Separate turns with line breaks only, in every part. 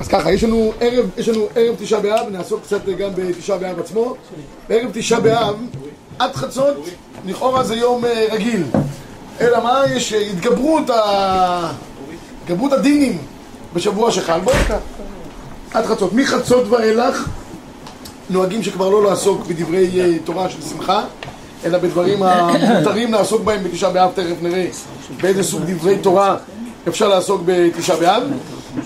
אז ככה, יש לנו ערב, יש לנו ערב תשעה באב, נעסוק קצת גם בתשעה באב עצמו. בערב תשעה באב, עד חצות, לכאורה זה יום אה, רגיל. אלא מה, יש התגברות, ה... התגברות הדינים בשבוע שחל בו. עד חצות. מחצות ואילך נוהגים שכבר לא לעסוק בדברי אה, תורה של שמחה, אלא בדברים המותרים לעסוק בהם בתשעה באב, תכף נראה באיזה סוג דברי תורה אפשר לעסוק בתשעה באב.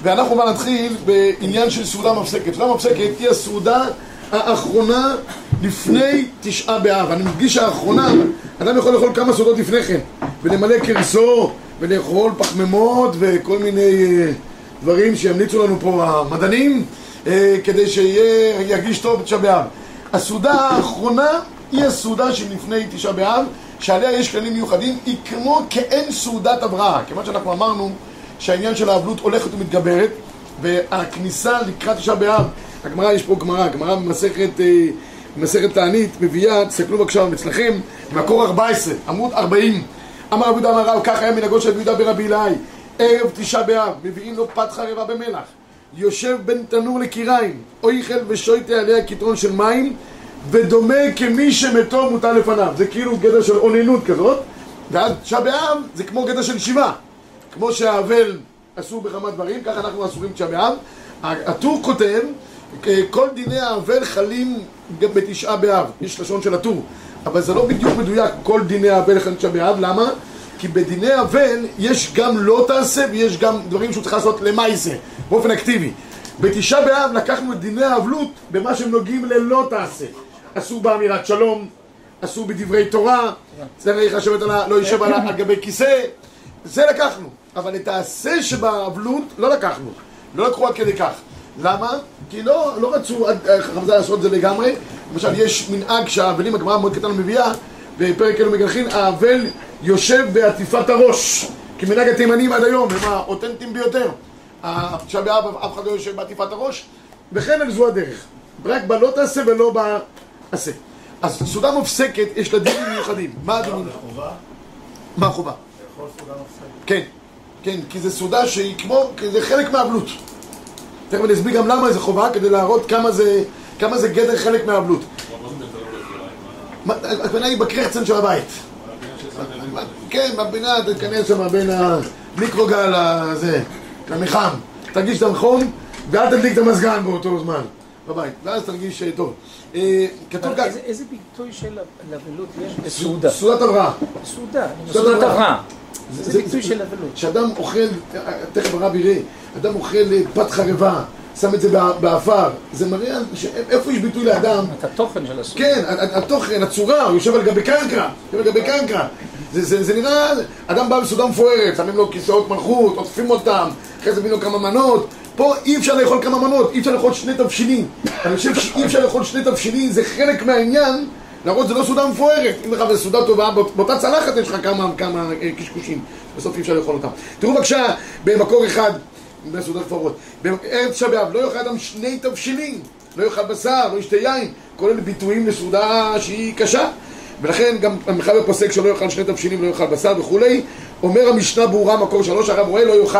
ואנחנו כבר נתחיל בעניין של סעודה מפסקת. סעודה מפסקת היא הסעודה האחרונה לפני תשעה באב. אני מדגיש האחרונה, אדם יכול לאכול כמה סעודות לפני כן, ולמלא קרסו, ולאכול פחמימות וכל מיני אה, דברים שימליצו לנו פה המדענים, אה, כדי שירגיש טוב בתשעה באב. הסעודה האחרונה היא הסעודה שלפני תשעה באב, שעליה יש כללים מיוחדים, היא כמו כאין סעודת הבראה. כיוון שאנחנו אמרנו שהעניין של האבלות הולכת ומתגברת, והכניסה לקראת תשעה באב, הגמרא, יש פה גמרא, גמרא במסכת, אה, במסכת תענית, מביאה, תסתכלו בבקשה אצלכם, מקור 14, עמוד 40. אמר רבי יהודה אמר רב, כך היה מנהגו של רבי יהודה ברבי אלעאי, ערב תשעה באב, מביאים לו פת חרבה במלח, יושב בין תנור לקיריים, אויכל ושויטה עליה קיטרון של מים, ודומה כמי שמתו מוטל לפניו. זה כאילו גדר של אוננות כזאת, ואז תשעה באב זה כמו גדר של שיבה. כמו שהאבל אסור בכמה דברים, ככה אנחנו אסורים תשעה באב. הטור כותב, כל דיני האבל חלים גם בתשעה באב. יש לשון של הטור. אבל זה לא בדיוק מדויק, כל דיני האבל חלים בתשעה באב. למה? כי בדיני אבל יש גם לא תעשה ויש גם דברים שהוא צריך לעשות למעשה, באופן אקטיבי. בתשעה באב לקחנו את דיני האבלות במה שהם נוגעים ללא תעשה. אסור באמירת שלום, אסור בדברי תורה, צריך לשבת על ה... לא יושב על גבי כיסא, זה לקחנו. אבל את העשה שבאבלות לא לקחנו, לא לקחו עד כדי כך. למה? כי לא, לא רצו חמזה לעשות את זה לגמרי. למשל, יש מנהג שהאבלים, הגמרא מאוד קטן מביאה, בפרק אלו מגלחין, האבל יושב בעטיפת הראש. כמנהג התימנים עד היום, הם האותנטיים ביותר. עכשיו באב אף אחד לא יושב בעטיפת הראש, וכן על זו הדרך. רק בלא תעשה ולא בעשה. אז סעודה מופסקת, יש לה דינים מיוחדים. מה הדינים? מה החובה? כן, כן, כי זה סעודה שהיא כמו, זה חלק מהאבלות. תכף אני אסביר גם למה זה חובה, כדי להראות כמה זה, כמה זה גדר חלק מהאבלות. הכוונה היא בקרחצן של הבית. כן, בפינה תיכנס שם בין המיקרוגל לזה, למחם. תרגיש את החום, ואל תדליק את המזגן באותו זמן, בבית. ואז תרגיש טוב.
כתוב כאן... איזה ביטוי של אבלות יש בסעודה?
סעודת הבראה.
סעודה, סעודת הבראה. זה ביטוי של אבלות.
כשאדם אוכל, תכף הרב יראה, אדם אוכל פת חרבה, שם את זה באפר, זה מראה איפה יש ביטוי לאדם.
את התוכן של הסעודה.
כן, התוכן, הצורה, הוא יושב על גבי קרקע, יושב על גבי קרקע. זה נראה, אדם בא בסעודה מפוארת, שמים לו כיסאות מלכות, עוטפים אותם, אחרי זה מביאים לו כמה מנות. פה אי אפשר לאכול כמה מנות, אי אפשר לאכול שני תבשילים. אני חושב שאי אפשר לאכול שני תבשילים, זה חלק מהעניין. להראות זה לא סעודה מפוארת, אם לך זה סעודה טובה, באותה צלחת יש לך כמה, כמה קשקושים, בסוף אי אפשר לאכול אותם. תראו בבקשה, במקור אחד, בסעודות מפוארות, בערב תשעה באב, לא יאכל אדם שני תבשילים, לא יאכל בשר, לא ישתה יין, כל אלה ביטויים לסעודה שהיא קשה. ולכן גם המחבר פוסק שלא יאכל שני תבשילים, לא יאכל בשר וכולי. אומר המשנה ברורה, מקור שלוש, הרב רואה לא יאכל,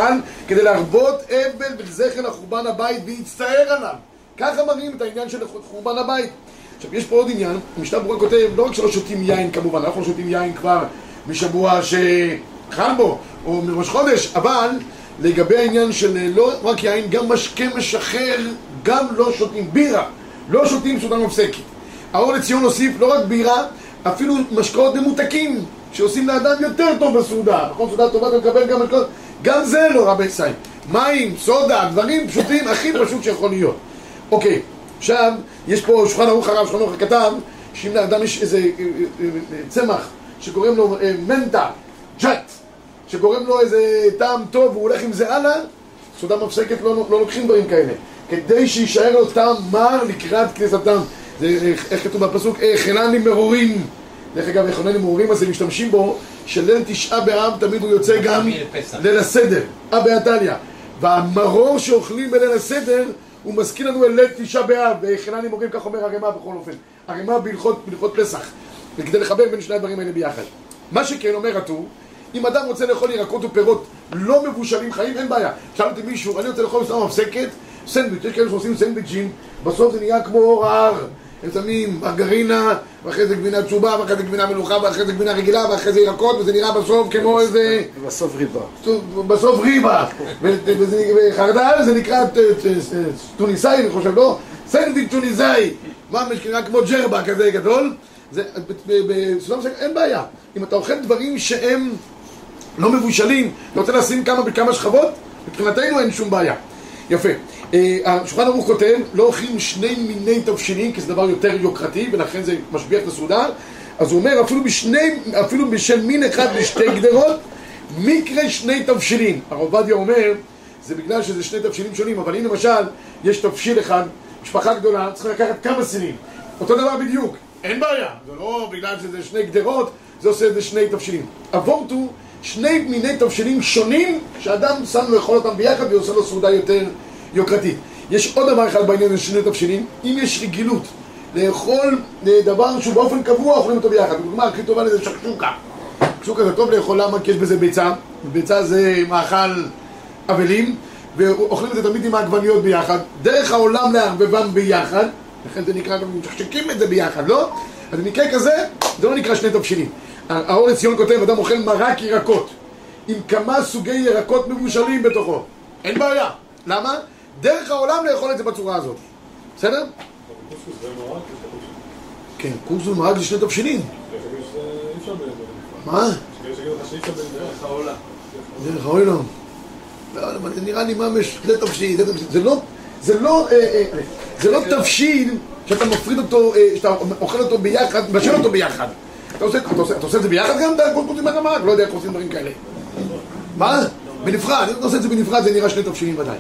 כדי להרבות אבל ולזכר לחורבן הבית ויצטער עליו. ככה מראים את העניין של חורבן הבית. עכשיו, יש פה עוד עניין, המשנה ברורה כותב, לא רק שלא שותים יין כמובן, אנחנו לא שותים יין כבר משבוע שחל בו, או מראש חודש, אבל לגבי העניין של לא רק יין, גם משקה משחרר, גם לא שותים בירה, לא שותים סעודה מפסקת. האור לציון הוסיף לא רק בירה, אפילו משקאות ממותקים, שעושים לאדם יותר טוב בסעודה. נכון, סעודה טובה אתה מקבל גם משקאות, גם זה לא רבי סי. מים, סודה, דברים פשוטים, הכי פשוט שיכול להיות. אוקיי. עכשיו, יש פה שולחן ערוך הרב, שולחן ערוך כתב, שאם לאדם יש איזה צמח שקוראים לו מנטה, ג'אט, שגורם לו איזה טעם טוב והוא הולך עם זה הלאה, סעודה מפסקת לא, לא לוקחים דברים כאלה. כדי שיישאר לו טעם מר לקראת כניסתם. זה, איך כתוב בפסוק? חנני מרורים. דרך אגב, חנני מרורים הזה משתמשים בו, שליל תשעה באב תמיד הוא יוצא גם ליל הסדר, אה בעתליה. והמרור שאוכלים בליל הסדר הוא מזכיר לנו אל תשעה באב, וחנני מורים, כך אומר הרמ"א בכל אופן. הרמ"א בהלכות פסח. וכדי לחבר בין שני הדברים האלה ביחד. מה שכן אומר הטור, אם אדם רוצה לאכול ירקות ופירות לא מבושלים חיים, אין בעיה. שאל אותי מישהו, אני רוצה לאכול סתם מפסקת, סנדוויץ', יש כאלה שעושים סנדוויצ'ים, בסוף זה נראה כמו ההר. הם שמים מרגרינה, ואחרי זה גבינה תשובה, ואחרי זה גבינה מלוכה, ואחרי זה גבינה רגילה, ואחרי זה ירקות, וזה נראה בסוף כמו איזה...
בסוף ריבה.
בסוף ריבה. וחרדל זה נקרא טוניסאי, אני חושב, לא? סנדוויץ' טוניסאי. ממש נראה כמו ג'רבה כזה גדול. בסולם שק אין בעיה. אם אתה אוכל דברים שהם לא מבושלים, אתה רוצה לשים כמה בכמה שכבות, מבחינתנו אין שום בעיה. יפה. אה, השולחן ערוך כותב, לא אוכלים שני מיני תבשילים, כי זה דבר יותר יוקרתי, ולכן זה משביח את הסעודה. אז הוא אומר, אפילו, בשני, אפילו בשל מין אחד בשתי גדרות, מקרה שני תבשילים. הרב עובדיה אומר, זה בגלל שזה שני תבשילים שונים, אבל הנה למשל, יש תבשיל אחד, משפחה גדולה, צריכים לקחת כמה סינים. אותו דבר בדיוק, אין בעיה. זה לא בגלל שזה שני גדרות, זה עושה את זה שני תבשילים. אבורט הוא שני מיני תבשילים שונים, שאדם שם לאכול אותם ביחד ועושה לו סעודה יותר יוקרתית. יש עוד דבר אחד בעניין של שני תבשילים, אם יש רגילות לאכול דבר שהוא באופן קבוע אוכלים אותו ביחד. הדוגמה הכי טובה לזה שקשוקה. שקשוקה זה טוב לאכול, למה? כי יש בזה ביצה, ביצה זה מאכל אבלים, ואוכלים את זה תמיד עם העגבניות ביחד. דרך העולם לערבבם ביחד, לכן זה נקרא, גם משקשקים את זה ביחד, לא? אז במקרה כזה, זה לא נקרא שני תבשילים. האור לציון כותב, אדם אוכל מרק ירקות עם כמה סוגי ירקות מבושלים בתוכו. אין בעיה. למה? דרך העולם לאכול את זה בצורה הזאת. בסדר? כן, קורס ומרק זה שני תבשילים. מה? דרך העולם. העולם. זה נראה לי ממש, זה תבשיל, זה לא, זה לא, אה, אה, זה לא תבשיל שאתה מפריד אותו, אה, שאתה אוכל אותו ביחד, מבשל אותו ביחד. אתה עושה, את זה ביחד גם? אתה קורסים מהרמ"ק? לא יודע איך עושים דברים כאלה. מה? בנפרד, אם אתה עושה את זה בנפרד זה נראה שני תבשילים ודאי.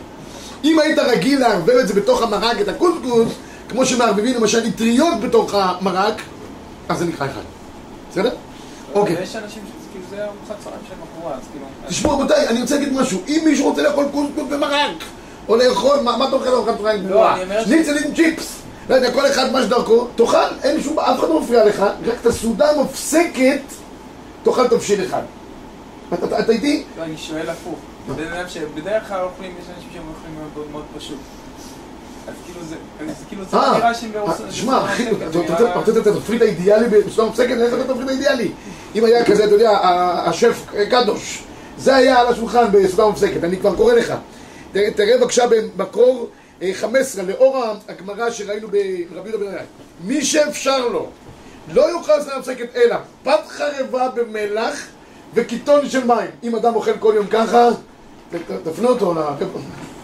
אם היית רגיל לערבב את זה בתוך המרק, את הקוסקוס, כמו שמערבבים למשל אטריות בתוך המרק, אז זה נקרא אחד. בסדר?
אוקיי. יש אנשים שכאילו זה ארוחת צהריים של מחורה, אז כאילו...
תשמעו רבותיי, אני רוצה להגיד משהו. אם מישהו רוצה לאכול קוסקוס במרק, או לאכול, מה אתה אוכל ארוחת צהריים גרועה? שניצל עם צ'יפס. לא יודע, כל אחד מה שדרכו, תאכל, אין שום, אף אחד לא מפריע לך, רק את הסעודה המופסקת, תאכל תבשיל אחד. אתה איתי?
לא, אני שואל הפוך. בדרך כלל אוכלים, יש אנשים שהם אוכלים מאוד פשוט. אז כאילו זה, כאילו זה
אה, נראה שהם עושים... שמע, אתה רוצה את התפריט האידיאלי בסעודה מופסקת? איך זה התפריט האידיאלי? אם היה כזה, אתה יודע, השף קדוש, זה היה על השולחן בסעודה מופסקת, אני כבר קורא לך. תראה בבקשה במקור 15, לאור הגמרא שראינו ברבי אליי. מי שאפשר לו, לא יאכל סעודה מופסקת אלא פת חרבה במלח וקיטון של מים. אם אדם אוכל כל יום ככה, תפנו אותו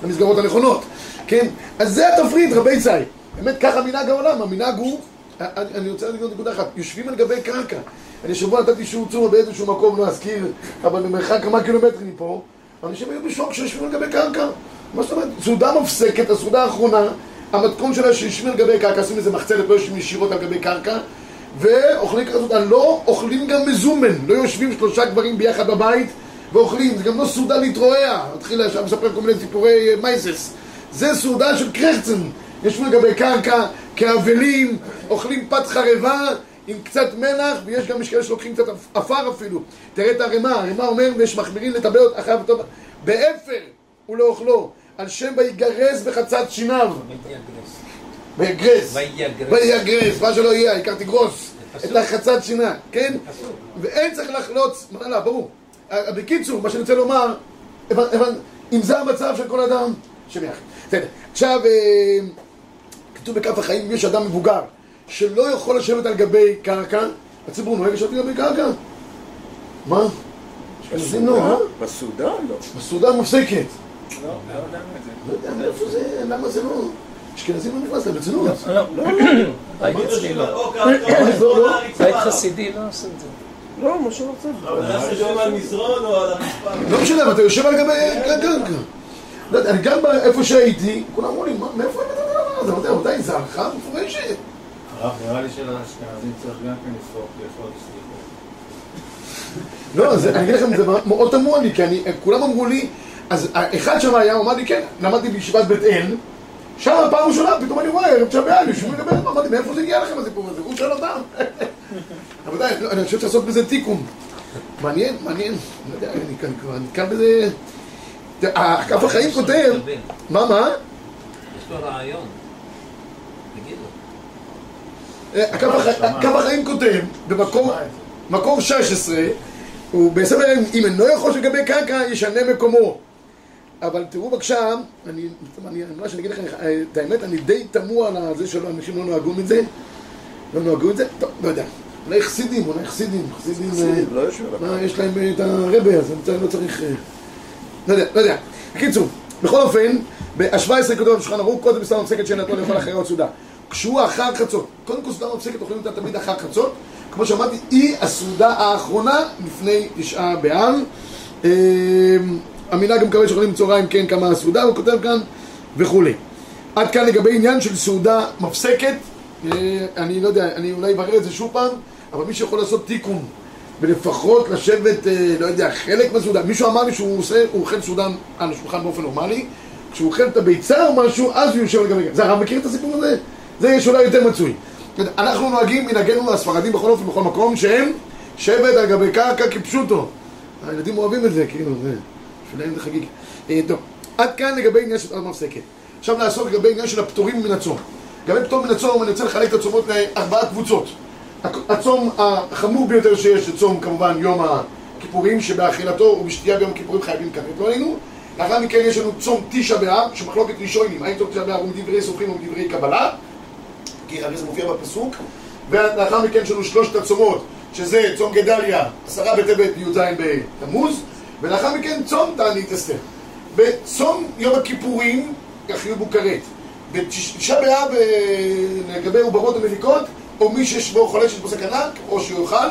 למסגרות הנכונות, כן? אז זה התפריט, רבי צי. באמת, ככה מנהג העולם, המנהג הוא... אני, רוצה להגיד נקודה אחת, יושבים על גבי קרקע. אני שבוע נתתי שיעור צור באיזשהו מקום, לא אזכיר, אבל במרחק כמה קילומטרים מפה, אנשים היו בשוק שיושבים על גבי קרקע. מה זאת אומרת? סעודה מפסקת, הסעודה האחרונה, המתכון שלה שיושבים על גבי קרקע, עושים איזה מחצלת, לא יושבים ישירות על גבי קרקע, ואוכלים ככה סעודה, לא אוכלים גם מזומן, לא יושבים שלושה גברים ביחד בבית ואוכלים, זה גם לא סעודה להתרועע, מתחיל עכשיו לספר כל מיני סיפורי מייסס, זה סעודה של קרחצן, יושבים על גבי קרקע, כאבלים, אוכלים פת חרבה עם קצת מלח, ויש גם כאלה שלוקחים קצת עפר אפילו. תראה את הרמ"א, הרמ"א אומר, ויש מחמירים לטבל אחריו באפר ולאוכלו, על שם ויגרס בחצץ שיניו. ויגרס. ויגרס, מה שלא יהיה, העיקר תגרוס. את החצץ שיניו, כן? ואין צריך לחלוץ, לא, ברור. בקיצור, מה שאני רוצה לומר, אם זה המצב של כל אדם, שביחד. בסדר. עכשיו, אה, כתוב בכף החיים, יש אדם מבוגר שלא יכול לשבת על גבי קרקע, הציבור נוהג לשבת על גבי קרקע? מה?
בסעודה לא.
בסעודה מפסקת.
לא, לא יודע זה.
לא יודע מאיפה זה, למה זה לא... אשכנזים לא נכנס להם, ברצינות.
לא, לא. בית אצלי לא. בית חסידי לא עושה את זה.
לא, מה שלא רוצה.
אבל אתה יושב על מזרון או על המספר?
לא משנה, אבל אתה יושב על גבי קרקע. לא יודע, אני גם איפה שהייתי, כולם אמרו לי, מאיפה הבאת את הדבר הזה? אמרתי, רבותיי, זה הערכה מפורשת.
הרב, נראה לי שלאשכנזים צריך גם כן לפרוק לאכול סליחות.
לא, אני אגיד לכם, זה מאוד תמוה לי, כי כולם אמרו לי, אז אחד שם היה, הוא אמר לי, כן, למדתי בישיבת בית אל, שם פעם ראשונה, פתאום אני רואה, ערב תשעה באב, יושבים לדבר, אמרתי, מאיפה זה הגיע לכם הסיפור הזה? הוא שואל אותם. רבותיי, אני חושב לעשות בזה תיקון. מעניין, מעניין. לא יודע, אני כאן כבר, אני כאן בזה... כף החיים כותב... מה, מה?
לו רעיון. תגיד לו.
אה, הקו הח- הקו החיים כותב במקום מקום 16 הוא בסדר אם אינו יכול שלגבי קרקע ישנה מקומו אבל תראו בבקשה, אני, אני, מה שאני אגיד לכם, אה, את האמת, אני די תמוה על זה שלא, אנשים לא נוהגו את זה, לא נוהגו את זה, טוב, לא יודע, אולי חסידים, אולי חסידים, חסידים, אה,
חסידים, לא יושבים על
מה, יש להם אה, את הרבה, אז אני לא צריך... אה, לא יודע, לא יודע. בקיצור, בכל אופן, ב-17 כתוב בשולחן ערוך, קודם סתם מפסקת שאין לאכול אחרי עוד סעודה. כשהוא אחר חצות, קודם כל סעודה מפסקת אוכלים אותה תמיד אחר חצות, כמו שאמרתי, היא הסעודה האחרונה לפני תשעה באב. המנהג מקווה שאוכלים צהריים, כן, כמה הסעודה, הוא כותב כאן, וכולי. עד כאן לגבי עניין של סעודה מפסקת, אה, אני לא יודע, אני אולי אברר את זה שוב פעם, אבל מי שיכול לעשות תיקון ולפחות לשבת, אה, לא יודע, חלק מהסעודה, מישהו אמר לי שהוא עושה, הוא אוכל סעודה על השולחן באופן נורמלי, כשהוא אוכל את הביצה או משהו, אז הוא יושב לגבי... זה הרב מכיר את הסיפור הזה? זה יש אולי יותר מצוי. אנחנו נוהגים מנהגנו הספרדים בכל אופן, בכל מקום, שהם שבט על גבי קרקע כפשוטו. הילדים אוהבים את זה, כאילו, זה... בשבילם זה חגיגי. אה, טוב, עד כאן לגבי עניין של סעודה מפסקת. עכשיו נעסוק לגבי עניין של הפטורים מן הצום. לגבי פטור מן הצום, אני רוצה לחלק את הצומות לארבעה קבוצות. הצום החמור ביותר שיש זה צום כמובן יום הכיפורים שבאכילתו ובשתייה ביום הכיפורים חייבים כרת לא עלינו לאחר מכן יש לנו צום תשעה באב שמחלוקת ראשונים האם צום תשעה באב הוא מדברי סופרים או מדברי קבלה כי הרי זה מופיע בפסוק ולאחר מכן יש לנו שלושת הצומות שזה צום גדליה עשרה בטבת י"ז בתמוז ולאחר מכן צום תענית אסתר בצום יום הכיפורים יחיו כרת בתשעה באב אה, לגבי עוברות ומליקות או מי שיש בו חולה שיש בו סכנה, או שהוא יאכל,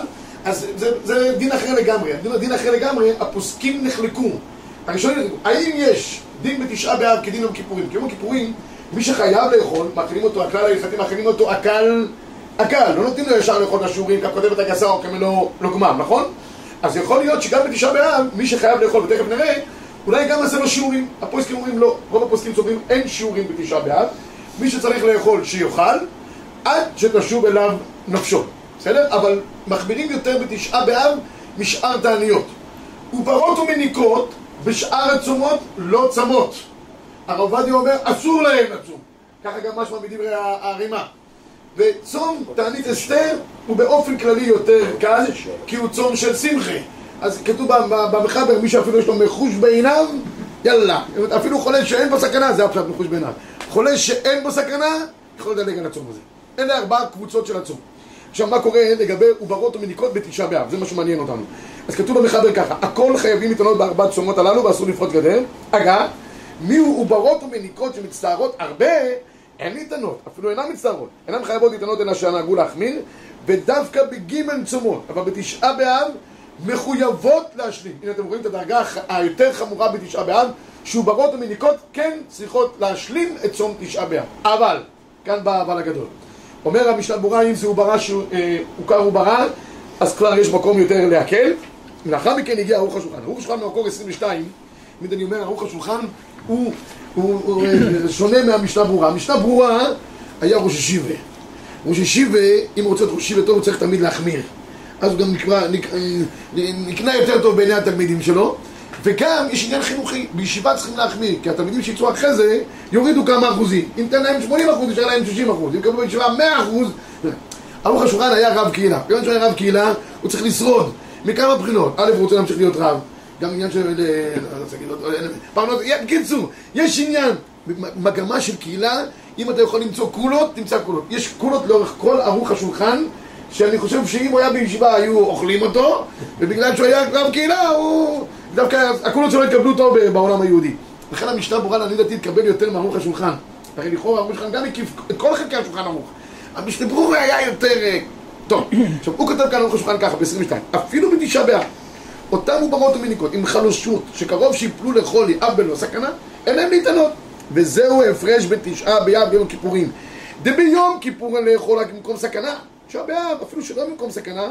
אז זה, זה דין אחר לגמרי. דין, דין אחר לגמרי, הפוסקים נחלקו. הראשונים נחלקו, האם יש דין בתשעה באב כדין יום כיפורים? כי יום הכיפורים, מי שחייב לאכול, מאכילים אותו, הכלל ההלכתי מאכילים אותו עקל, עקל, לא נותנים לו ישר לאכול מהשיעורים, ככותבת הגסה או כמלוא לוגמם, נכון? אז יכול להיות שגם בתשעה באב, מי שחייב לאכול, ותכף נראה, אולי גם עשה לו שיעורים. הפוסקים אומרים לא, רוב הפוסקים סוברים אין שיעורים בתשעה באב, מי שצריך לאכול שיאכל, עד שתשוב אליו נפשו, בסדר? אבל מחמירים יותר בתשעה באב משאר תעניות. ופרות ומניקות בשאר הצומות לא צמות. הרב עובדיה אומר, אסור להם לצום. ככה גם משמע מדברי הרימה. וצום תענית אסתר הוא באופן כללי יותר קל, כי הוא צום של שמחה. אז כתוב במחבר, מי שאפילו יש לו מחוש בעיניו, יאללה. אפילו חולה שאין בו סכנה, זה עכשיו מחוש בעיניו. חולה שאין בו סכנה, יכול לדלג על הצום הזה. אלה ארבעה קבוצות של הצום. עכשיו, מה קורה לגבי עוברות ומניקות בתשעה באב? זה מה שמעניין אותנו. אז כתוב במחבר ככה, הכל חייבים להתענות בארבעת צומות הללו ואסור לפרוץ גדר. אגב, מיהו עוברות ומניקות שמצטערות הרבה, אין להתענות, אפילו אינן מצטערות. אינן חייבות להתענות אלא שנהגו להחמיר, ודווקא בגימל צומות, אבל בתשעה באב מחויבות להשלים. הנה אתם רואים את הדרגה היותר חמורה בתשעה באב, שעוברות ומניקות כן צריכות להשלים את צום תשעה באב. אבל, כאן בא אבל הגדול. אומר המשנה ברורה, אם זה עוברה שהוכר עוברה, אז כבר יש מקום יותר להקל. לאחר מכן הגיע ערוך השולחן. ערוך השולחן במקור 22, תמיד אני אומר, ערוך השולחן הוא, הוא, אה, שונה מהמשנה ברורה. המשנה ברורה היה ראש ישיבה. ראש ישיבה, אם הוא רוצה להיות ראש ישיבה טוב, הוא צריך תמיד להחמיר. אז הוא גם נקרא, נק, נקנה יותר טוב בעיני התלמידים שלו. וגם יש עניין חינוכי, בישיבה צריכים להחמיר, כי התלמידים שיצאו אחרי זה יורידו כמה אחוזים. אם תן להם 80 אחוז, ישאר להם 60 אחוז. אם קבלו בישיבה 100 אחוז... ערוך השולחן היה רב קהילה. כיוון שהוא היה רב קהילה, הוא צריך לשרוד מכמה בחינות. א', הוא רוצה להמשיך להיות רב. גם עניין של... לא רוצה להגיד... פרנות... בקיצור, יש עניין. מגמה של קהילה, אם אתה יכול למצוא קולות, תמצא קולות. יש קולות לאורך כל ערוך השולחן, שאני חושב שאם הוא היה בישיבה היו אוכלים אותו, ובגלל שהוא היה רב קהילה, הוא... דווקא הקולות שלו יקבלו אותו בעולם היהודי. לכן המשנה ברורה לעניות דעתי תקבל יותר מערוך השולחן. הרי לכאורה ערוך השולחן גם הקיף את כל חלקי השולחן ערוך. המשנה ברורה היה יותר... טוב, עכשיו הוא כותב כאן ערוך השולחן ככה ב-22 אפילו בתשעה באב אותם עוברות ומניקות עם חלושות שקרוב שיפלו לחולי אבל או סכנה אין להם להתענות. וזהו ההפרש בתשעה באב ביום הכיפורים דביום כיפור לאכול רק במקום סכנה. תשעה באב אפילו שלא במקום סכנה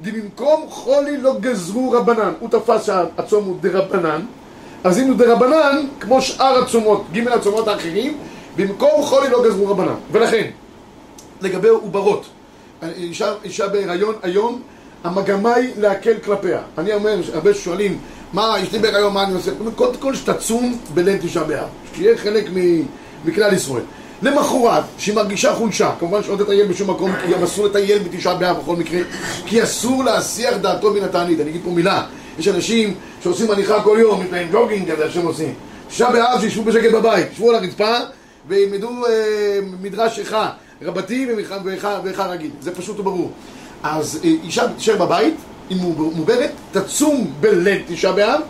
במקום חולי לא גזרו רבנן. הוא תפס שהצום הוא דרבנן. אז אם הוא דרבנן כמו שאר הצומות ג' הצומות האחרים במקום חולי לא גזרו רבנן. ולכן לגבי עוברות אישה, אישה בהיריון היום המגמה היא להקל כלפיה אני אומר, הרבה שואלים מה, יש לי בהיריון, מה אני עושה? קודם כל שתצום בליל תשעה באב שיהיה חלק מכלל ישראל. למחרת, שהיא מרגישה חולשה, כמובן שלא תטייל בשום מקום, כי גם אסור לטייל בתשעה באב בכל מקרה, כי אסור להסיח דעתו מן התענית. אני אגיד פה מילה, יש אנשים שעושים הליכה כל יום, להם ג'וגינג כזה שהם עושים. תשעה באב שישבו בשקט בבית, ישבו על הרצפה וילמדו אה, מדרש איכה רבתי ואיכה רגיל, זה פשוט וברור. אז אה, אישה תישאר בבית, היא מוברת, תצום בליל תשעה באב,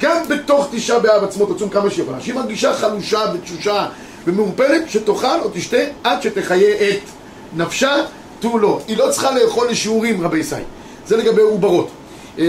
גם בתוך תשעה באב עצמו תצום כמה שהיא יכולה. שהיא מרגישה חלושה ותשושה ומעורפלת, שתאכל או תשתה עד שתחיה את נפשה, תו לא. היא לא צריכה לאכול לשיעורים, רבי ישראל. זה לגבי עוברות. אה,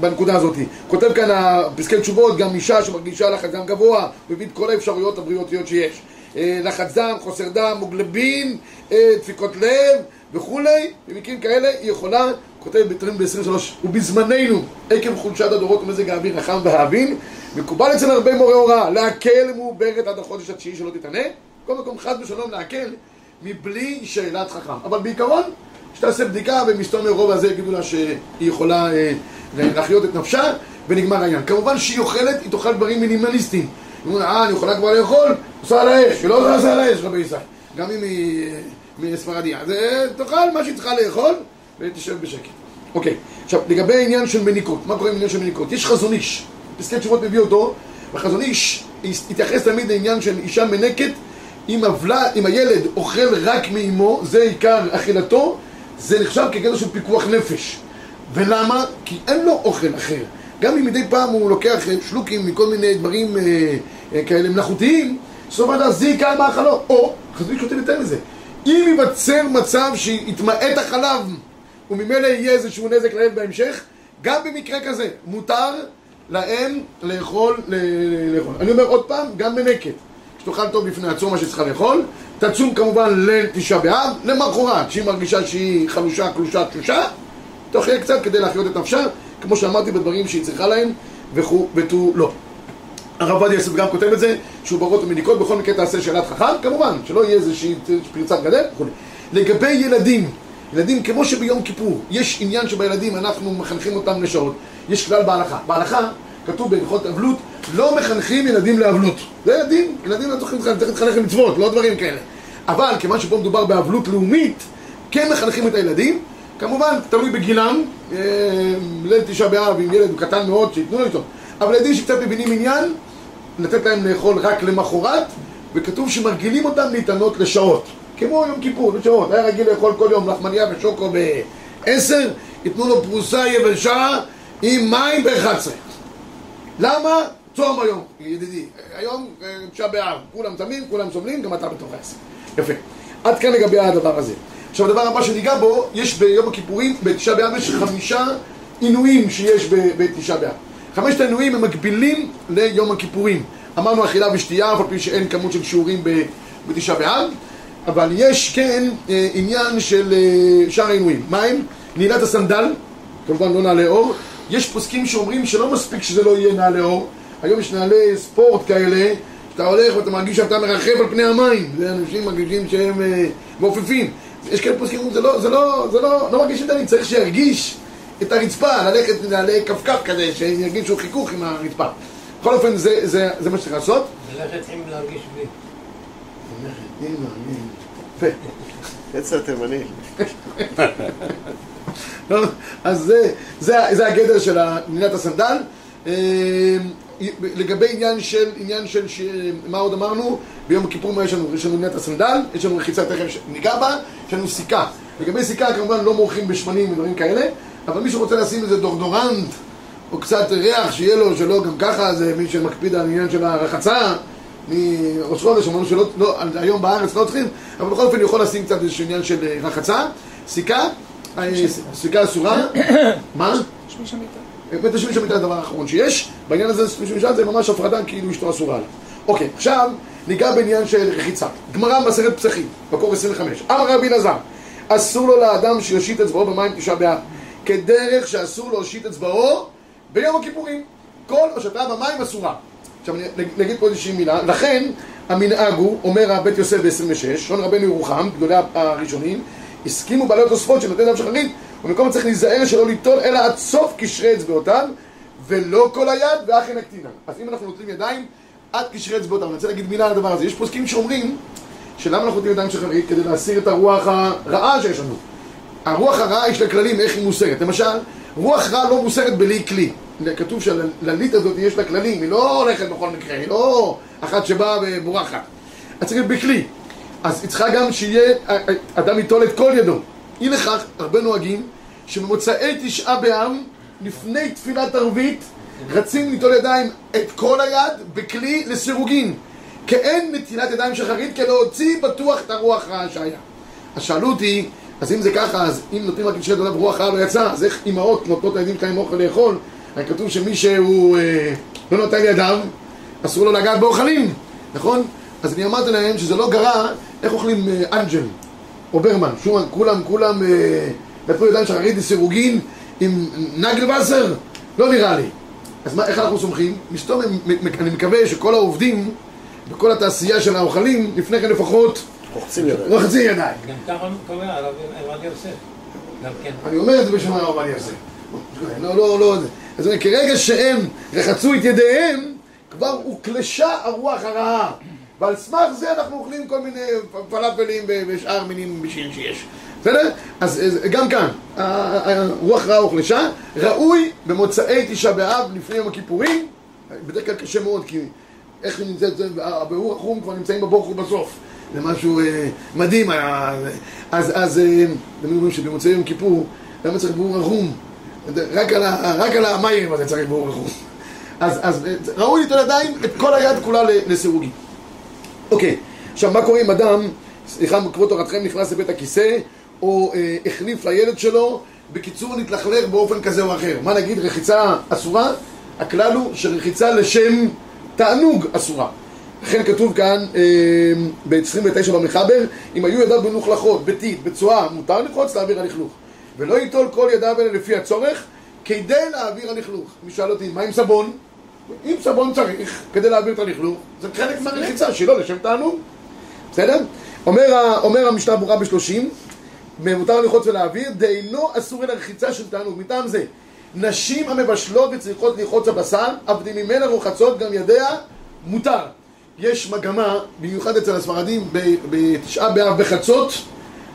בנקודה הזאת. כותב כאן הפסקי תשובות, גם אישה שמרגישה לחץ דם גבוה, הוא הביא את כל האפשרויות הבריאותיות שיש. אה, לחץ דם, חוסר דם, מוגלבין, דפיקות לב וכולי, במקרים כאלה היא יכולה, כותב בתרים ב-23, ובזמננו, עקב חולשת הדורות ומזג האוויר החם והאבין, מקובל אצל הרבה מורי הוראה להקל מעוברת עד החודש התשיעי שלא תתענה, כל מקום חס ושלום להקל מבלי שאלת חכם. אבל בעיקרון, שתעשה בדיקה ומסתום מרוב הזה יגידו לה שהיא יכולה אה, להחיות את נפשה ונגמר העניין. כמובן שהיא אוכלת, היא תאכל דברים מינימליסטיים. היא אומרת, אה, אני יכולה כבר לאכול, עושה על האש, היא לא עושה על האש, רבי ישראל. גם אם היא מספרדיה. אז אה, תאכל מה שהיא צריכה לאכול ותשב בשקט. אוקיי, עכשיו לגבי העניין של מניקות, מה קורה עם עניין של מניקות? יש חזון איש, פסקי תשובות מביא אותו, והחזון איש התייחס תמיד לעניין של אישה מנקת אם, הבלה, אם הילד אוכל רק מאמו, זה עיקר אכילתו, זה נחשב כגדר של פיקוח נפש. ולמה? כי אין לו אוכל אחר. גם אם מדי פעם הוא לוקח אה, שלוקים מכל מיני דברים אה, אה, כאלה מלאכותיים, זאת אומרת, זה עיקר מאכלו. או, חזון איש כותב יותר מזה, אם ייווצר מצב שיתמעט החלב וממילא יהיה איזשהו נזק להם בהמשך, גם במקרה כזה מותר להם לאכול, לאכול. אני אומר עוד פעם, גם מנקת. שתאכל טוב לפני הצום מה שצריכה לאכול, תצום כמובן ליל תשעה באב, למחרת, שהיא מרגישה שהיא חלושה, קלושה, תשושה, תאכל קצת כדי להחיות את נפשה, כמו שאמרתי בדברים שהיא צריכה להם, וכו' ותו לא. הרב עובדיה יוסף גם כותב את זה, שהוא ברות ומניקות, בכל מקרה תעשה שאלת חכם, כמובן, שלא יהיה איזושהי פרצת גדר וכו'. לגבי ילדים, ילדים כמו שביום כיפור, יש עניין שבילדים אנחנו מחנכים אותם לשעות, יש כלל בהלכה. בהלכה כתוב בהלכות אבלות, לא מחנכים ילדים לאבלות. זה ילדים, ילדים לא צריכים להתחנך למצוות, לא דברים כאלה. אבל כיוון שפה מדובר באבלות לאומית, כן מחנכים את הילדים, כמובן, תלוי בגילם, אה, ליל תשעה באב עם ילד קטן מאוד, שייתנו לו איתו. אבל ילדים שקצת מבינים עניין, לתת להם לאכול רק למחרת, וכתוב שמרגילים אותם להתענות לשעות. כמו יום כיפור, לשעות. היה רגיל לאכול כל יום לחמניה ושוקו ב-10, ייתנו לו פרוסה יבשה עם מים ב-11. למה? צום היום, ידידי. היום אה, תשעה באב, כולם צמים, כולם סובלים, גם אתה בתוך העשר. יפה. עד כאן לגבי הדבר הזה. עכשיו הדבר הבא שניגע בו, יש ביום הכיפורים, בתשעה באב יש חמישה עינויים שיש בתשעה באב. חמשת העינויים הם מקבילים ליום הכיפורים. אמרנו אכילה ושתייה, אף על פי שאין כמות של שיעורים בתשעה באב, אבל יש כן אה, עניין של אה, שאר העינויים. מה הם? נעילת הסנדל, כמובן לא נעלי אור. יש פוסקים שאומרים שלא מספיק שזה לא יהיה נעלי אור. היום יש נעלי ספורט כאלה, שאתה הולך ואתה מרגיש שאתה מרחב על פני המים. זה אנשים מרגישים שהם אה, מעופפים. יש כאלה פוסקים זה לא, זה לא, זה לא, לא מרגיש את צריך שירגיש את הרצפה, ללכת נעלי כפכף כזה, שירגישו חיכוך עם הרצפה. בכל אופן, זה, זה, זה מה שצריך לעשות.
ללכת עם להרגיש בי.
יפה.
יצא תימני.
לא? אז זה, זה, זה הגדר של נעילת הסנדל. אה, לגבי עניין של, עניין של, ש... מה עוד אמרנו? ביום הכיפור מה יש לנו? יש לנו נעילת הסנדל, יש לנו רחיצה תכף ניגע בה, יש לנו סיכה. לגבי סיכה כמובן לא מורחים בשמנים ודברים כאלה, אבל מי שרוצה לשים איזה דורדורנט או קצת ריח שיהיה לו, שלא גם ככה, זה מי שמקפיד על העניין של הרחצה מראש חודש, אמרנו שלא, לא, היום בארץ לא צריכים, אבל בכל אופן יכול לשים קצת איזשהו עניין של אה, רחצה, סיכה, אה, סיכה אסורה, מה?
שמיש המיטה.
בית השמיש המיטה זה הדבר האחרון שיש, בעניין הזה שמיש המיטה זה ממש הפרדה כאילו אשתו אסורה לה. אוקיי, עכשיו ניגע בעניין של רחיצה. גמרא במסכת פסחים, מקור 25. אמר רבי אלעזר, אסור לו לאדם שיושיט אצבעו במים תשעה באב, כדרך שאסור להושיט אצבעו ביום הכיפורים. כל הושטה במים אסורה. עכשיו נגיד פה איזושהי מילה, לכן המנהג הוא, אומר הבית יוסף ב-26, שון רבנו ירוחם, גדולי הראשונים, הסכימו בעלי התוספות שנותן דם שחרית, ובמקום צריך להיזהר שלא ליטול אלא עד סוף קשרי אצבעותיו, ולא כל היד ואך אין הקטינה. אז אם אנחנו נוטלים ידיים, עד קשרי אצבעותיו. אני רוצה להגיד מילה על הדבר הזה. יש פוסקים שאומרים שלמה אנחנו נותנים ידיים של חרית? כדי להסיר את הרוח הרעה שיש לנו. הרוח הרעה יש לה כללים איך היא מוסרת. למשל, רוח רעה לא מוסרת בלי כלי. כתוב שללית הזאת יש לה כללים, היא לא הולכת בכל מקרה, היא לא אחת שבאה ובורחת. אז צריך להיות בכלי. אז היא צריכה גם שיהיה, אדם ייטול את כל ידו. אי לכך, הרבה נוהגים שבמוצאי תשעה באב, לפני תפילת ערבית, רצים ליטול ידיים את כל היד בכלי לסירוגין. כאין נטילת ידיים שחרית, כדי להוציא בטוח את הרוח רעה שהיה. אז שאלו אותי, אז אם זה ככה, אז אם נותנים רק לשאול דולב רוח רעה לא יצא, אז איך אימהות נותנות לילדים שלהם אוכל לאכול? הרי כתוב שמי שהוא אה, לא נותן ידיו, אסור לו לגעת באוכלים, נכון? אז אני אמרתי להם שזה לא גרע, איך אוכלים אה, אנג'ל או ברמן, שומן, כולם, כולם אה, נתנו ידיים שחרית לסירוגין עם נגל וסר? לא נראה לי. אז מה, איך אנחנו סומכים? מסתום, אני מקווה שכל העובדים בכל התעשייה של האוכלים, לפני כן לפחות
רוחצים ידיים.
רוחצים ידיים.
גם ככה קורה הרב עובדיה יוסף.
אני אומר את זה בשם הרב עובדיה יוסף. לא, לא, לא. אז אני, כרגע שהם רחצו את ידיהם, כבר הוקלשה הרוח הרעה. ועל סמך זה אנחנו אוכלים כל מיני פלאפלים ושאר מינים בשביל שיש. בסדר? אז אז גם כאן, הרוח רעה הוחלשה, ראוי במוצאי תשעה באב לפני יום הכיפורים, בדרך כלל קשה מאוד כי איך היא נמצאת, זה- הביאור החום כבר נמצאים בבוקר בסוף, זה משהו אה, מדהים, היה- אז אז אה, אתם אומרים שבמוצאי יום כיפור, למה צריך ביאור החום? רק על רק על המים הזה צריך ביאור החום. אז אז אה, ראוי ליטול ידיים את כל היד כולה לסירוגין. אוקיי, עכשיו מה קורה אם אדם, סליחה מכבוד תורתכם, נכנס לבית הכיסא או אה, החליף לילד שלו, בקיצור נתלכלך באופן כזה או אחר. מה נגיד, רחיצה אסורה? הכלל הוא שרחיצה לשם תענוג אסורה. לכן כתוב כאן אה, ב-29 במחבר, אם היו ידיו מלוכלכות, ביתית, בצואה, מותר לחוץ להעביר הלכלוך. ולא ייטול כל ידיו אלה לפי הצורך, כדי להעביר הלכלוך. מי שאל אותי, מה עם סבון? אם סבון צריך כדי להעביר את הלכלוך, זה חלק מהרחיצה שלו לשם תענוג. בסדר? אומר, אומר המשנה ברורה בשלושים, מותר ללחוץ ולהעביר, דאינו אסור אלא רחיצה של תענוג. מטעם זה, נשים המבשלות וצריכות לרחוץ הבשר, עבדים ממנה רוחצות גם ידיה, מותר. יש מגמה, במיוחד אצל הספרדים, בתשעה באב בחצות,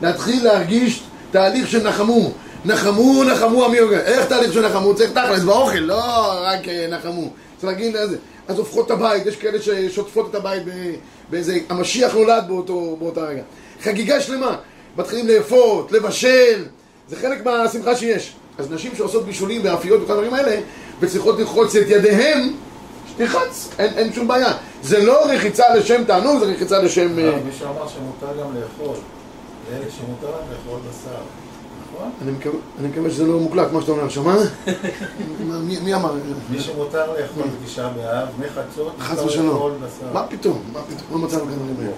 להתחיל להרגיש תהליך של נחמו. נחמו, נחמו עמי יוגע. איך תהליך של נחמו? צריך תכלס באוכל, לא רק אה, נחמו. צריך להגיד איזה. אז הופכות את הבית, יש כאלה ששוטפות את הבית באיזה... המשיח נולד באותו, באותה רגע. חגיגה שלמה. מתחילים לאפות, לבשל, זה חלק מהשמחה שיש. אז נשים שעושות בישולים ואפיות וכל הדברים האלה, וצריכות לרחוץ את ידיהם, תרחץ, אין, אין שום בעיה. זה לא רחיצה לשם תענוג, זה רחיצה לשם... אה,
אבל מישהו אמר שמותר גם לאכול. לילד שמותר רק לאכול בשר. נכון?
אני מקווה, אני מקווה שזה לא מוקלט, מה שאתה אומר עכשיו, מה? מה, מי, מי אמר?
מי שמותר לאכול בתשעה באב, מחצות,
חס ושלום. מה פתאום? מה פתאום? לא מצאנו כאן דברים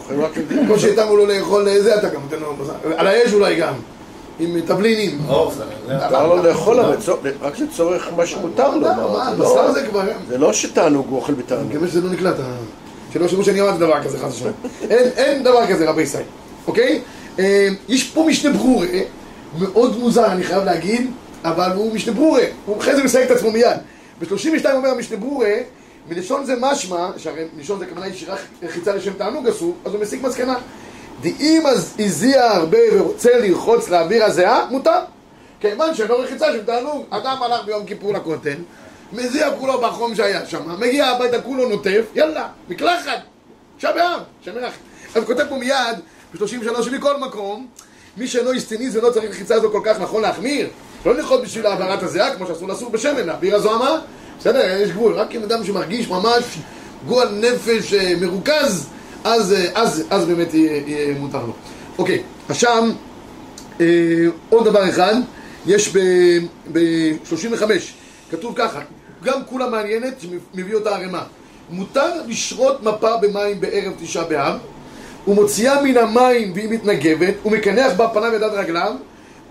זה.
כמו שהתאמנו לו לאכול זה, אתה גם נותן לו בשר. על האש אולי גם. עם תבלינים.
מותר לו לאכול אבל רק לצורך מה שמותר לו.
בשר
לא-
זה כבר...
זה לא שתענוג הוא אוכל
אני
בתענוג.
מקווה שזה לא נקלט, שלא יחשבו שאני אמרתי דבר כזה, חס ושלום. אין, אין דבר כזה, רבי ישראל, אוקיי? אה, יש פה משנה ברורה, מאוד מוזר, אני חייב להגיד, אבל הוא משנה ברורה, הוא אחרי זה מסייג את עצמו מיד. ב-32 אומר המשנה ברורה, מלשון זה משמע, שהרי מלשון זה כוונה ישירה רחיצה לשם תענוג אסור, אז הוא מסיק מסקנה. דאם הזיע הרבה ורוצה לרחוץ לאוויר הזיעה, מותר. כיוון שלא רחיצה של תענוג, אדם הלך ביום כיפור לכותל, מזיע כולו בחום שהיה שם, מגיע הביתה כולו נוטף, יאללה, מקלחת, תשעה באב, שמח. אז כותב פה מיד, ב-33 שמכל מקום, מי שאינו איסטיניז ולא צריך רחיצה הזו כל כך נכון להחמיר, לא ללחוץ בשביל העברת הזיעה, כמו שאסור לסור בשמן, להעביר הזוהמה, בסדר, יש גבול, רק אם אדם שמרגיש ממש גועל נפש אה, מרוכז, אז, אה, אז, אז באמת יהיה, יהיה מותר לו. אוקיי, עכשיו, אה, עוד דבר אחד, יש ב-35, כתוב ככה, גם כולה מעניינת שמביא אותה ערימה. מותר לשרות מפה במים בערב תשעה באב, ומוציאה מן המים והיא מתנגבת, ומקנח בה פניו ידיו רגליו,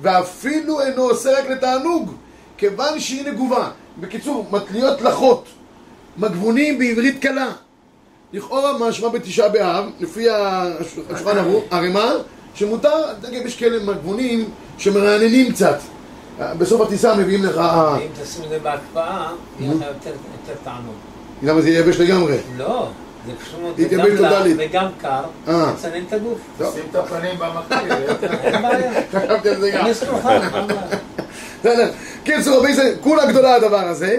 ואפילו אינו עושה רק לתענוג, כיוון שהיא נגובה. בקיצור, מתליות לחות, מגבונים בעברית קלה. לכאורה משמע בתשעה באב, לפי הש- השולחן ערימה, שמותר, יש כאלה מגבונים שמרעננים קצת. בסוף הטיסה מביאים לך... אה,
אם תשים את זה בהקפאה, יהיה לך יותר יותר תענוג.
למה זה יהיה יבש לגמרי?
לא, זה פשוט גם לח
טוטאלית.
וגם קר,
אה.
לצנן את הגוף.
טוב.
שים את הפנים במקפיא.
אין בעיה.
חשבתי על זה גם. בסדר. קיצור, רבי זה, כולה גדולה הדבר הזה.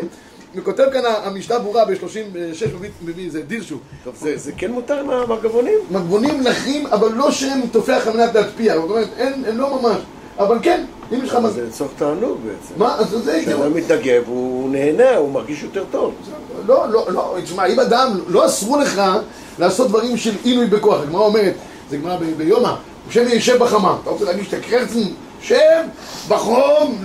וכותב כאן המשנה ברורה ב-36 מביא, זה דירשו.
טוב, זה- זה כן מותר עם המרגבונים?
מגבונים נחים, אבל לא שהם טופח על מנת להטפיע. זאת אומרת, הם לא ממש. אבל כן, אם יש לך מזל.
זה לצורך תענוג בעצם.
מה? אז זה...
כשאדם מתנגב, הוא נהנה, הוא מרגיש יותר טוב.
לא, לא, לא, תשמע, אם אדם, לא אסרו לך לעשות דברים של עינוי בכוח. הגמרא אומרת, זה גמרא ביומא, שם ישב בחמה. אתה רוצה להגיד שאתה קרצן, שב בחום,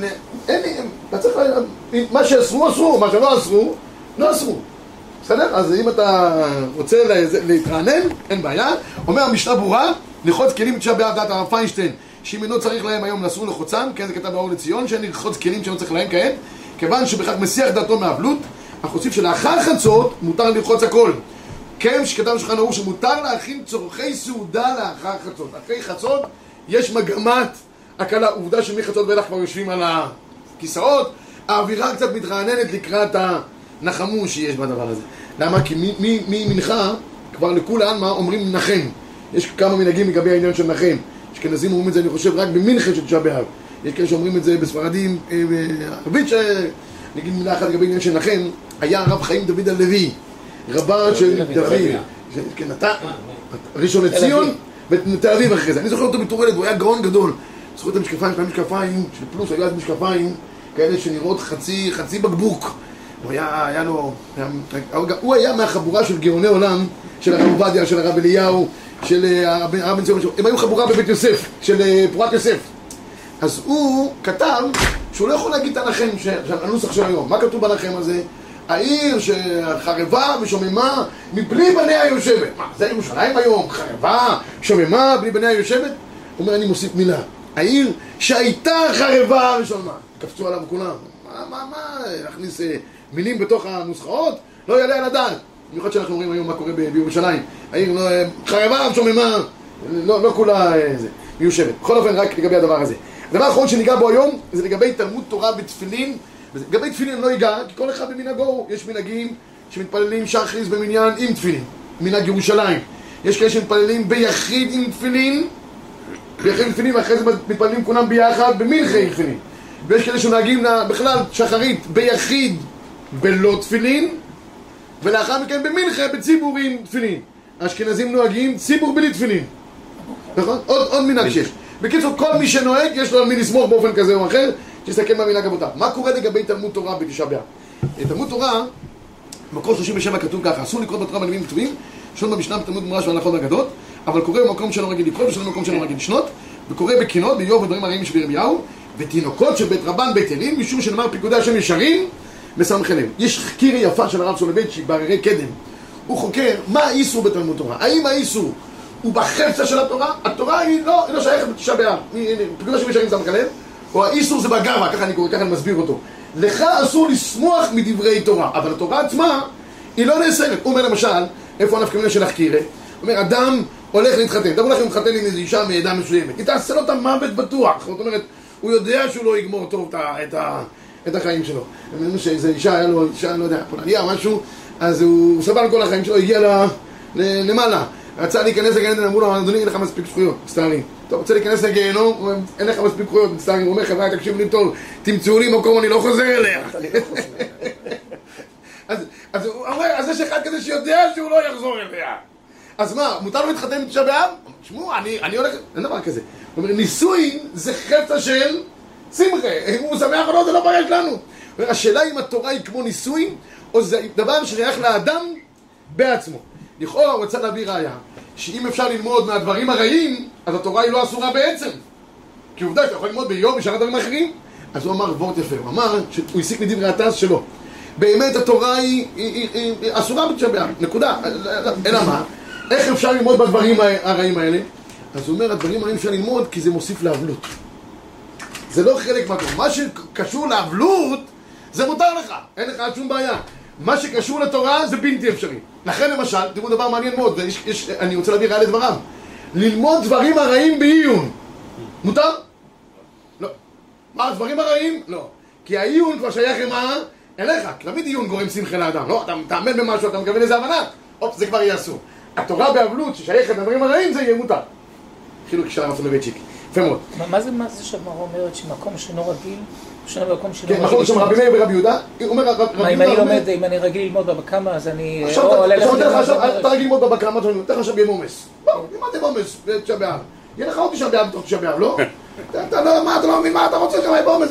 אין לי, אתה צריך, ל- מה שאסרו, אסרו, מה שלא אסרו, לא אסרו. בסדר? אז אם אתה רוצה לה- להתרענן, אין בעיה. אומר המשנה ברורה, לחוץ כלים תשעה באב דעת הרב פיינשטיין, שאם אינו צריך להם היום אסור לחוצם, כן זה כתב באור לציון, שאין לרחוץ כלים שלא צריך להם כעת, כיוון שבכך מסיח דעתו מאבלות, אך הוסיף שלאחר חצות מותר לרחוץ הכל. כן, שכתב בשולחן ערוך שמותר להכין צורכי סעודה לאחר חצות. אחרי חצות יש מגמת הקלה. עובדה שמחצות ואילך כבר יושבים על הכיסאות, האווירה קצת מתרעננת לקראת הנחמו שיש בדבר הזה. למה? כי מ- מ- ממנחה כבר לכולי עלמא אומרים נחם. יש כמה מנהגים לגבי העניין של נחם. אשכנזים אומרים את זה, אני חושב, רק במנחה של תשעה באב. יש כאלה שאומרים את זה בספרדים, אה, בערבית, ש... נגיד מילה אחת לגבי עניין של נחם, היה הרב חיים דוד הלוי, רבה של
דוד.
ש- כן, אתה, ראשון לציון, ותל אביב אחרי זה. אני זוכר אותו בתור ילד, הוא היה גאון גדול. זוכר את המשקפיים, שהיה משקפיים של פלוס, היו אז משקפיים כאלה שנראות חצי, חצי בקבוק. הוא היה, היה לו, היה, הוא היה מהחבורה של גאוני עולם, של הרב עובדיה, של הרב אליהו, של אה, הרב בן ציון, הם היו חבורה בבית יוסף, של אה, פורת יוסף. אז הוא כתב שהוא לא יכול להגיד את ש- הנוסח של היום. מה כתוב בנחם הזה? העיר שחרבה ושוממה מבלי בניה יושבת. מה, זה ירושלים היום? חרבה, שוממה, בלי בניה יושבת? הוא אומר, אני מוסיף מילה. העיר שהייתה חרבה ושוממה. קפצו עליו כולם. מה, מה, מה, להכניס אה, מילים בתוך הנוסחאות? לא יעלה על הדעת. במיוחד שאנחנו רואים היום מה קורה בירושלים. העיר לא, אה, חרבה ושוממה, לא, לא כולה אה, זה, מיושבת. בכל אופן, רק לגבי הדבר הזה. הדבר האחרון שניגע בו היום, זה לגבי תלמוד תורה בתפילין. וזה- לגבי תפילין לא אגע, כי כל אחד במנהגו, יש מנהגים שמתפללים שחריס במניין עם תפילין, מנהג ירושלים. יש כאלה שמתפללים ביחיד עם תפילין, ביחיד עם תפילין, ואחרי זה מתפללים כולם ביחד במנחה עם תפילין. ויש כאלה שנוהגים לה- בכלל שחרית ביחיד בלא תפילין, ולאחר מכן במנחה בציבור עם תפילין. האשכנזים נוהגים ציבור בלי תפילין. נכון? עוד, עוד מנהג שיש. בקיצור, כל מי שנוהג, יש לו על מי לסמוך באופן כזה או אחר, שיסתכל במנהג המותר. מה קורה לגבי תלמוד תורה בתשעה באב? אה, תלמוד תורה, במקור 37 כתוב ככה, אסור לקרוא בתורה בנביאים כתובים, לשון במשנה בתלמוד גמרא של ההלכות והאגדות, אבל קורא במקום שלא רגיל לקרוא ושלא במקום שלא רגיל לשנות, וקורא בקינות, באיוב ודברים הרעים שבירמיהו, ותינוקות של בית רבן בית אלין, משום שנאמר פיקודי השם ישרים, מסמכי לב. יש חקירה יפה של הרב סולובייצ'י בהררי קדם. הוא חוקר מה האיסור בתלמוד תורה. האם האיסור הוא בחפצה של התורה? התורה היא לא, היא לא שייכת בתשעה באב. השם ישרים מסמכי לב, או האיסור זה בגאווה, ככה אני קורא, ככה אני מסביר אותו. לך אסור לשמוח מדברי תורה, אבל התורה עצמה היא לא נאסרת. הוא אומר למשל, איפה הנפקא מינה של החקירה? הוא אומר, אדם הולך להתחתן, אדם הולך להתחתן עם איזו אישה מעדה מסוימת, היא תעשה לו את המוות בטוח. זאת אומרת, הוא יודע שהוא לא יגמור טוב את, ה, את, ה, את החיים שלו. הם אומרים שאיזו אישה, היה לו אישה, לא יודע, פולניה או משהו, אז הוא סבל כל החיים שלו, הגיע ל, ל, למעלה. רצה להיכנס לגן עדן, אמרו לו, אדוני, אין לך מספיק זכויות, מצטערים. אתה רוצה להיכנס לגיהנום? אין לך מספיק זכויות, מצטערים. הוא אומר, חבר'ה, תקשיבו לי טוב, תמצאו לי מקום, אני לא חוזר אליה. אז, אז הוא אומר, אז יש אחד כזה שיודע שהוא לא יחזור אליה. אז מה, מותר לו להתחתן בתשעה באב? תשמעו, אני, אני הולך... אין דבר כזה. הוא אומר, נישואין זה חפצה של שמחה. אם הוא שמח או לא, זה לא בעיה שלנו. הוא השאלה אם התורה היא כמו נישואין, או זה דבר שייך לאדם בעצמו. לכאורה הוא רצה להביא ראיה, שאם אפשר ללמוד מהדברים הרעים, אז התורה היא לא אסורה בעצם. כי עובדה שאתה יכול ללמוד ביום משאר הדברים האחרים. אז הוא אמר וורט יפה, הוא אמר שהוא הסיק מדברי התז שלו. באמת התורה היא, היא, היא, היא, היא אסורה בתשעה באב, נקודה. אלא מה? איך אפשר ללמוד בדברים הרעים האלה? אז הוא אומר, הדברים הרעים אפשר ללמוד כי זה מוסיף לאבלות. זה לא חלק מהתורה. מה שקשור לאבלות, זה מותר לך, אין לך שום בעיה. מה שקשור לתורה זה בלתי אפשרי. לכן למשל, תראו דבר מעניין מאוד, ויש, יש, אני רוצה להביא ראיה לדבריו. ללמוד דברים הרעים בעיון. מותר? לא. מה, הדברים הרעים? לא. כי העיון כבר שייך למה? אליך. תמיד עיון גורם שמחה לאדם. לא, אתה מתאמן במשהו, אתה מקבל איזה הבנה. הופ, זה כבר יהיה אסור. התורה באבלות ששייכת לדברים הרעים זה יהיה מותר. חילוק של הרב סולובייצ'יק. יפה מאוד.
מה- זה, מה זה שהגמרא אומרת שמקום שאינו רגיל, שונה במקום שאינו
כן,
רגיל?
נכון, שם רבי מאיר ורבי יהודה, הוא אומר, רב- רבי
מה, אם
יהודה
אני לומד, אם אני רגיל ללמוד בבא קמא, אז אני...
עכשיו אתה- רגיל ללמוד בבא קמא, אתה נותן לך עכשיו יום עומס. בוא, לימדתם עומס בתשעה באב. יהיה לך עוד תשעה באב בתוך תשעה באב, לא? אתה- אתה לא, אתה לא מבין, מה אתה רוצה כמה יהיה בעומס?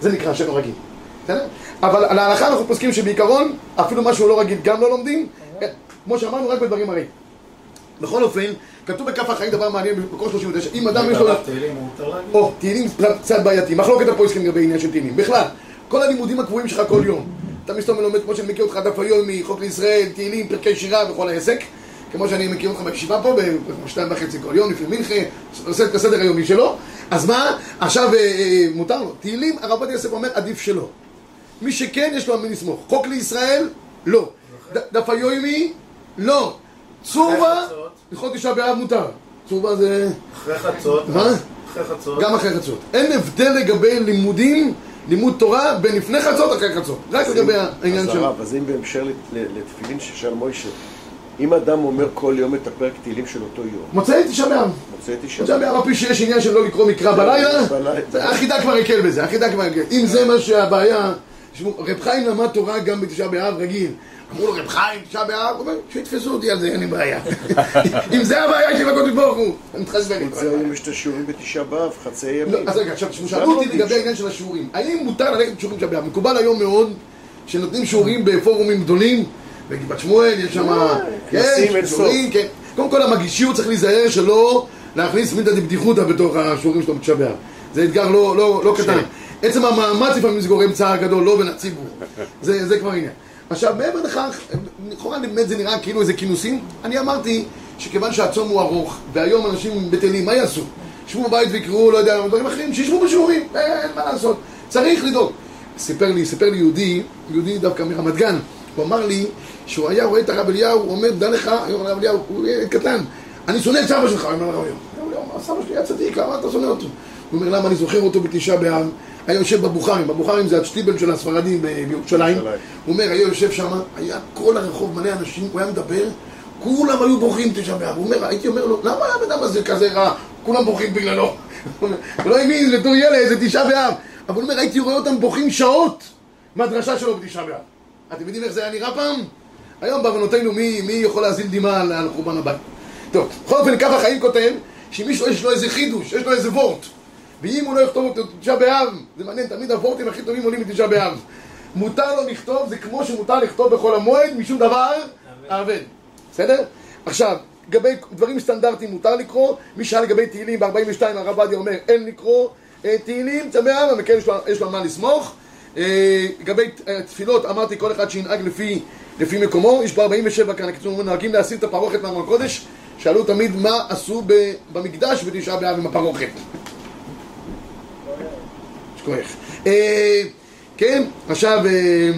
זה נקרא שאינו רגיל. בסדר? אבל על ההלכה אנחנו פוסקים שבעיקרון, אפילו מה שהוא לא רגיל גם לא לומדים, אה, כמו שאמרנו, רק בדברים הרעים. בכל אופן, כתוב בכף החיים דבר מעניין במקור 39, אם אדם יש לו...
תהילים מותר להגיד?
או, תהילים קצת בעייתי, מחלוקת הפויסקים לגבי עניין של תהילים. בכלל, כל הלימודים הקבועים שלך כל יום. אתה מסתובב ולומד, כמו שאני מכיר אותך דף היומי, חוק לישראל, תהילים, פרקי שירה וכל העסק. כמו שאני מכיר אותך בישיבה פה, בשתיים וחצי כל יום, לפני מנחה, עושה את הסדר היומי שלו. אז מה, עכשיו אה, אה, מותר לו. תהילים, הרב עובדיה יוסף אומר, עדיף שלא. מי שכן, יש לו על מי לסמוך. חוק לישראל, לא. דף היומי, לא. צורבה. הלכות תשעה באב מותר. צורבה זה...
אחרי חצות.
מה?
אחרי חצות.
גם אחרי חצות. אין הבדל לגבי לימודים, לימוד תורה, בין לפני חצות אחרי חצות. רק לגבי העניין
אז
של...
הרב, אז אם בהמשך לתפילין ששאל מוישה, אם אדם אומר כל יום את הפרק תהילים של אותו יום,
מוצאי תשעה באב.
מוצא תשעה
תשעה באב, על פי שיש עניין של לא לקרוא מקרא בלילה,
בלילה.
החידה כבר הקל בזה, החידה כבר הקל. אם זה מה שהבעיה, רב חיים למד תורה גם בתשעה באב רגיל. אמרו לו, רב חיים, תשעה באב, הוא אומר, שיתפסו אותי על זה, אין לי בעיה. אם זה הבעיה של הקודש ברוך הוא, אני מתחשבן איתו.
זה היום יש את השיעורים בתשעה באב, חצי
לא,
ימים.
אז רגע, עכשיו שאלו אותי לגבי העניין של השיעורים. האם מותר ללכת לשיעורים של באב? מקובל היום מאוד שנותנים שיעורים בפורומים גדולים, בגבעת שמואל, יש שם... כן,
כנסים אין
שיעורים, כן. קודם כל המגישיות צריך להיזהר שלא להכניס מידע דבדיחותא בתוך השיעורים שלו בתשעה באב. זה אתגר לא- לא לא קטן. עצם המאמץ לפעמים זה גורם צער גדול, לא בין הציבור. זה זה כבר עניין. עכשיו, מעבר לכך, לכאורה באמת זה נראה כאילו איזה כינוסים. אני אמרתי שכיוון שהצום הוא ארוך, והיום אנשים בטלים, מה יעשו? ישבו בבית ויקראו, לא יודע, דברים אחרים, שישבו בשיעורים, אין מה לעשות. צריך לדאוג. סיפר לי, סיפר לי יהודי, יהודי דווקא מרמת גן, הוא אמר לי שהוא היה רואה את הרב אליהו, הוא אומר, דע לך, היום הרב אליהו, הוא ילד קטן, אני שונא את סבא שלך, הוא אומר לרב אליהו. סבא שלי היה צדיק, למה אתה שונא אותו? הוא אומר, למה אני זוכר אותו בתשעה באב, היה יושב בבוכרים, בבוכרים זה השטיבל של הספרדים בירושלים. הוא אומר, היה יושב שם, היה כל הרחוב מלא אנשים, הוא היה מדבר, כולם היו בוכים תשעה באב. הוא אומר, הייתי אומר לו, למה הבן אדם הזה כזה רע? כולם בוכים בגללו. הוא לא האמין, בתור ילד, זה תשעה באב. אבל הוא אומר, הייתי רואה אותם בוכים שעות מהדרשה שלו בתשעה באב. אתם יודעים איך זה היה נראה פעם? היום בעוונותינו מי, מי יכול להזיל דמעה על, על חורבן הבית? טוב, בכל אופן, ככה חיים כותב, שמישהו יש לו איזה חידוש, יש לו איזה וורט. ואם הוא לא יכתוב אותו בתשעה באב, זה מעניין, תמיד הוורטים הכי טובים עולים בתשעה באב. מותר לו לכתוב, זה כמו שמותר לכתוב בכל המועד, משום דבר אבד. בסדר? עכשיו, לגבי דברים סטנדרטיים מותר לקרוא, מי שאל לגבי תהילים ב-42 הרב עובדיה אומר אין לקרוא אה, תהילים, תשעה באב, אבל כן יש לו, יש לו על מה לסמוך. אה, לגבי אה, תפילות, אמרתי כל אחד שינהג לפי, לפי מקומו, יש ב-47 כאן, הקיצור, נוהגים להסיר את הפרוכת מארון הקודש, שאלו תמיד מה עשו במקדש בתשעה באב עם הפרוכת. שכוח. אה, כן, עכשיו, אה,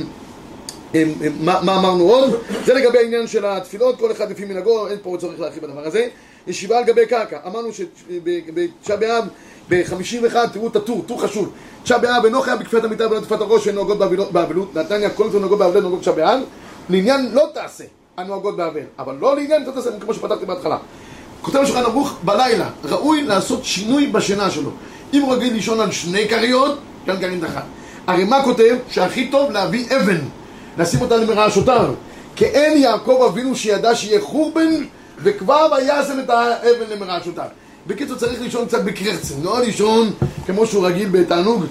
אה, מה אמרנו עוד? זה לגבי העניין של התפילות, כל אחד לפי מנהגו, אין פה צורך להרחיב בדבר הזה. ישיבה על גבי קרקע, אמרנו שבתשעה באב, ב-51, תראו את הטור, טור חשוב. תשעה באב אינו חייב בכפיית המיטה ולא תקופת הראש, שהן נוהגות באבלות-. נתניה, כל זה נוהגות באבלות, נוהגות תשעה באב. לעניין לא תעשה הנוהגות באבל, אבל לא לעניין לא תעשה, כמו שפתחתי בהתחלה. כותב השולחן ערוך בלילה, ראוי לעשות שינוי בשינה שלו. אם הוא רגיל לישון על שני כריות, כאן כרית אחת. הרי מה כותב? שהכי טוב להביא אבן, לשים אותה למרעשותיו. כאין יעקב אבינו שידע שיהיה חורבן, וכבר וישם את האבן למרעשותיו. בקיצור, צריך לישון קצת בקרצן, לא לישון כמו שהוא רגיל בתענוג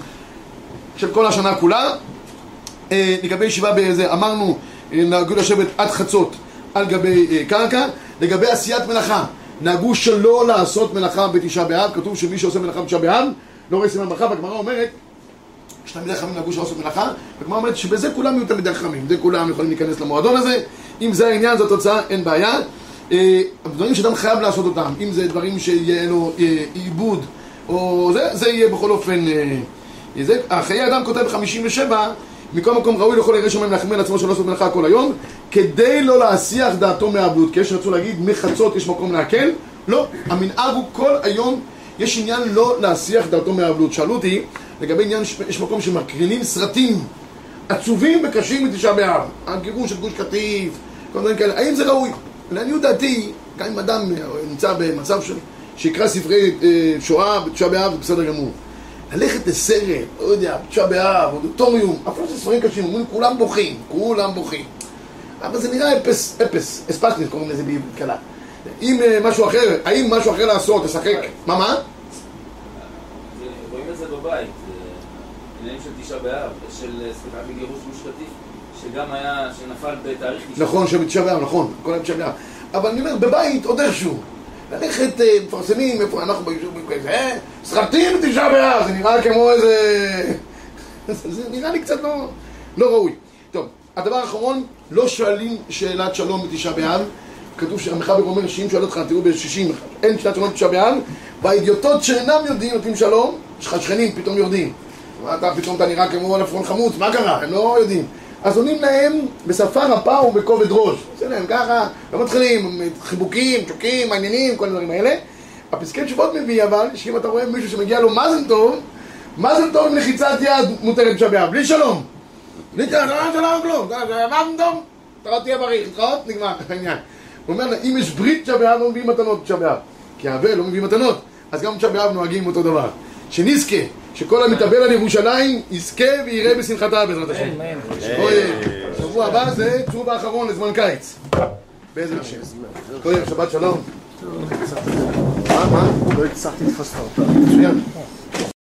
של כל השנה כולה. אה, לגבי ישיבה באיזה, אמרנו, אה, נהגו לשבת עד חצות על גבי אה, קרקע. לגבי עשיית מלאכה, נהגו שלא לעשות מלאכה בתשעה באב, כתוב שמי שעושה מלאכה בתשעה באב לא רואה סימן ברכה, והגמרא אומרת שתלמידי חכמים נהגו שלא לעשות מלאכה, והגמרא אומרת שבזה כולם יהיו תלמידי חכמים, זה כולם יכולים להיכנס למועדון הזה, אם זה העניין, זו התוצאה, אין בעיה. אה, דברים שאדם חייב לעשות אותם, אם זה דברים שיהיה לו אה, עיבוד, או זה, זה יהיה בכל אופן... אה, זה, חיי אדם כותב ב-57, מכל מקום ראוי לכל ירא שמיים להחמיר לעצמו שלא לעשות מלאכה כל היום, כדי לא להסיח דעתו מהאבלות. כי יש רצו להגיד, מחצות יש מקום להקל? לא, המנהג הוא כל היום, יש עניין לא להסיח דעתו מהאבלות. שאלו אותי, לגבי עניין, יש מקום שמקרינים סרטים עצובים וקשים מתשעה באב. הגירוש של גוש קטיף, כל דברים כאלה. האם זה ראוי? לעניות דעתי, גם אם אדם אה, נמצא במצב של... שיקרא ספרי אה, שואה בתשעה באב, זה בסדר גמור. ללכת לסרט, לא יודע, בתשעה באב, אודיטוריום, אפילו שזה ספרים קשים, אומרים כולם בוכים, כולם בוכים. אבל זה נראה אפס, אפס, אספקטית קוראים לזה בעברית קלה. אם אה, משהו אחר, האם משהו אחר לעשות, לשחק, מה מה?
רואים את זה בבית, עניינים של תשעה באב, של, סליחה, בגירוש קטיף, שגם היה, שנפל בתאריך תשעה
נכון, שבתשעה באב, נכון, כל היום תשעה באב. אבל אני אומר, בבית עוד איכשהו. ללכת, אה, מפרסמים, איפה אנחנו ביישובים כזה, אה, סרטים בתשעה באב, זה נראה כמו איזה... זה נראה לי קצת לא, לא ראוי. טוב, הדבר האחרון, לא שואלים שאלת שלום בתשעה באב. כתוב שהמחבר אומר שאם שואל אותך, תראו ב-60, אין שאלת שלום בתשעה באב, והאידיוטות שאינם יודעים נותנים שלום, יש לך שכנים פתאום יורדים. אתה פתאום אתה נראה כמו עפרון חמוץ, מה קרה? הם לא יודעים. אז עונים להם בשפה רפה ובכובד ראש. עושים להם ככה, לא מתחילים, חיבוקים, צ'וקים, מעניינים, כל הדברים האלה. הפסקי תשובות מביא אבל, שאם אתה רואה מישהו שמגיע לו מאזן טוב, מאזן טוב עם לחיצת יד מותרת באב, בלי שלום. בלי שלום, לא שלום כלום, מאזן טוב, אתה לא תהיה בריא, להתראות, נגמר העניין. הוא אומר לה, אם יש ברית באב, לא מביאים מתנות באב. כי האבל לא מביא מתנות, אז גם באב נוהגים אותו דבר. שנזכה, שכל המתאבל על ירושלים, יזכה ויראה בשמחתה בעזרת השם. שבוע הבא זה תשוב האחרון לזמן קיץ. בעזרת השם. שבת שלום. מה, מה?
לא הצלחתי לתפוס אותה.
מצוין.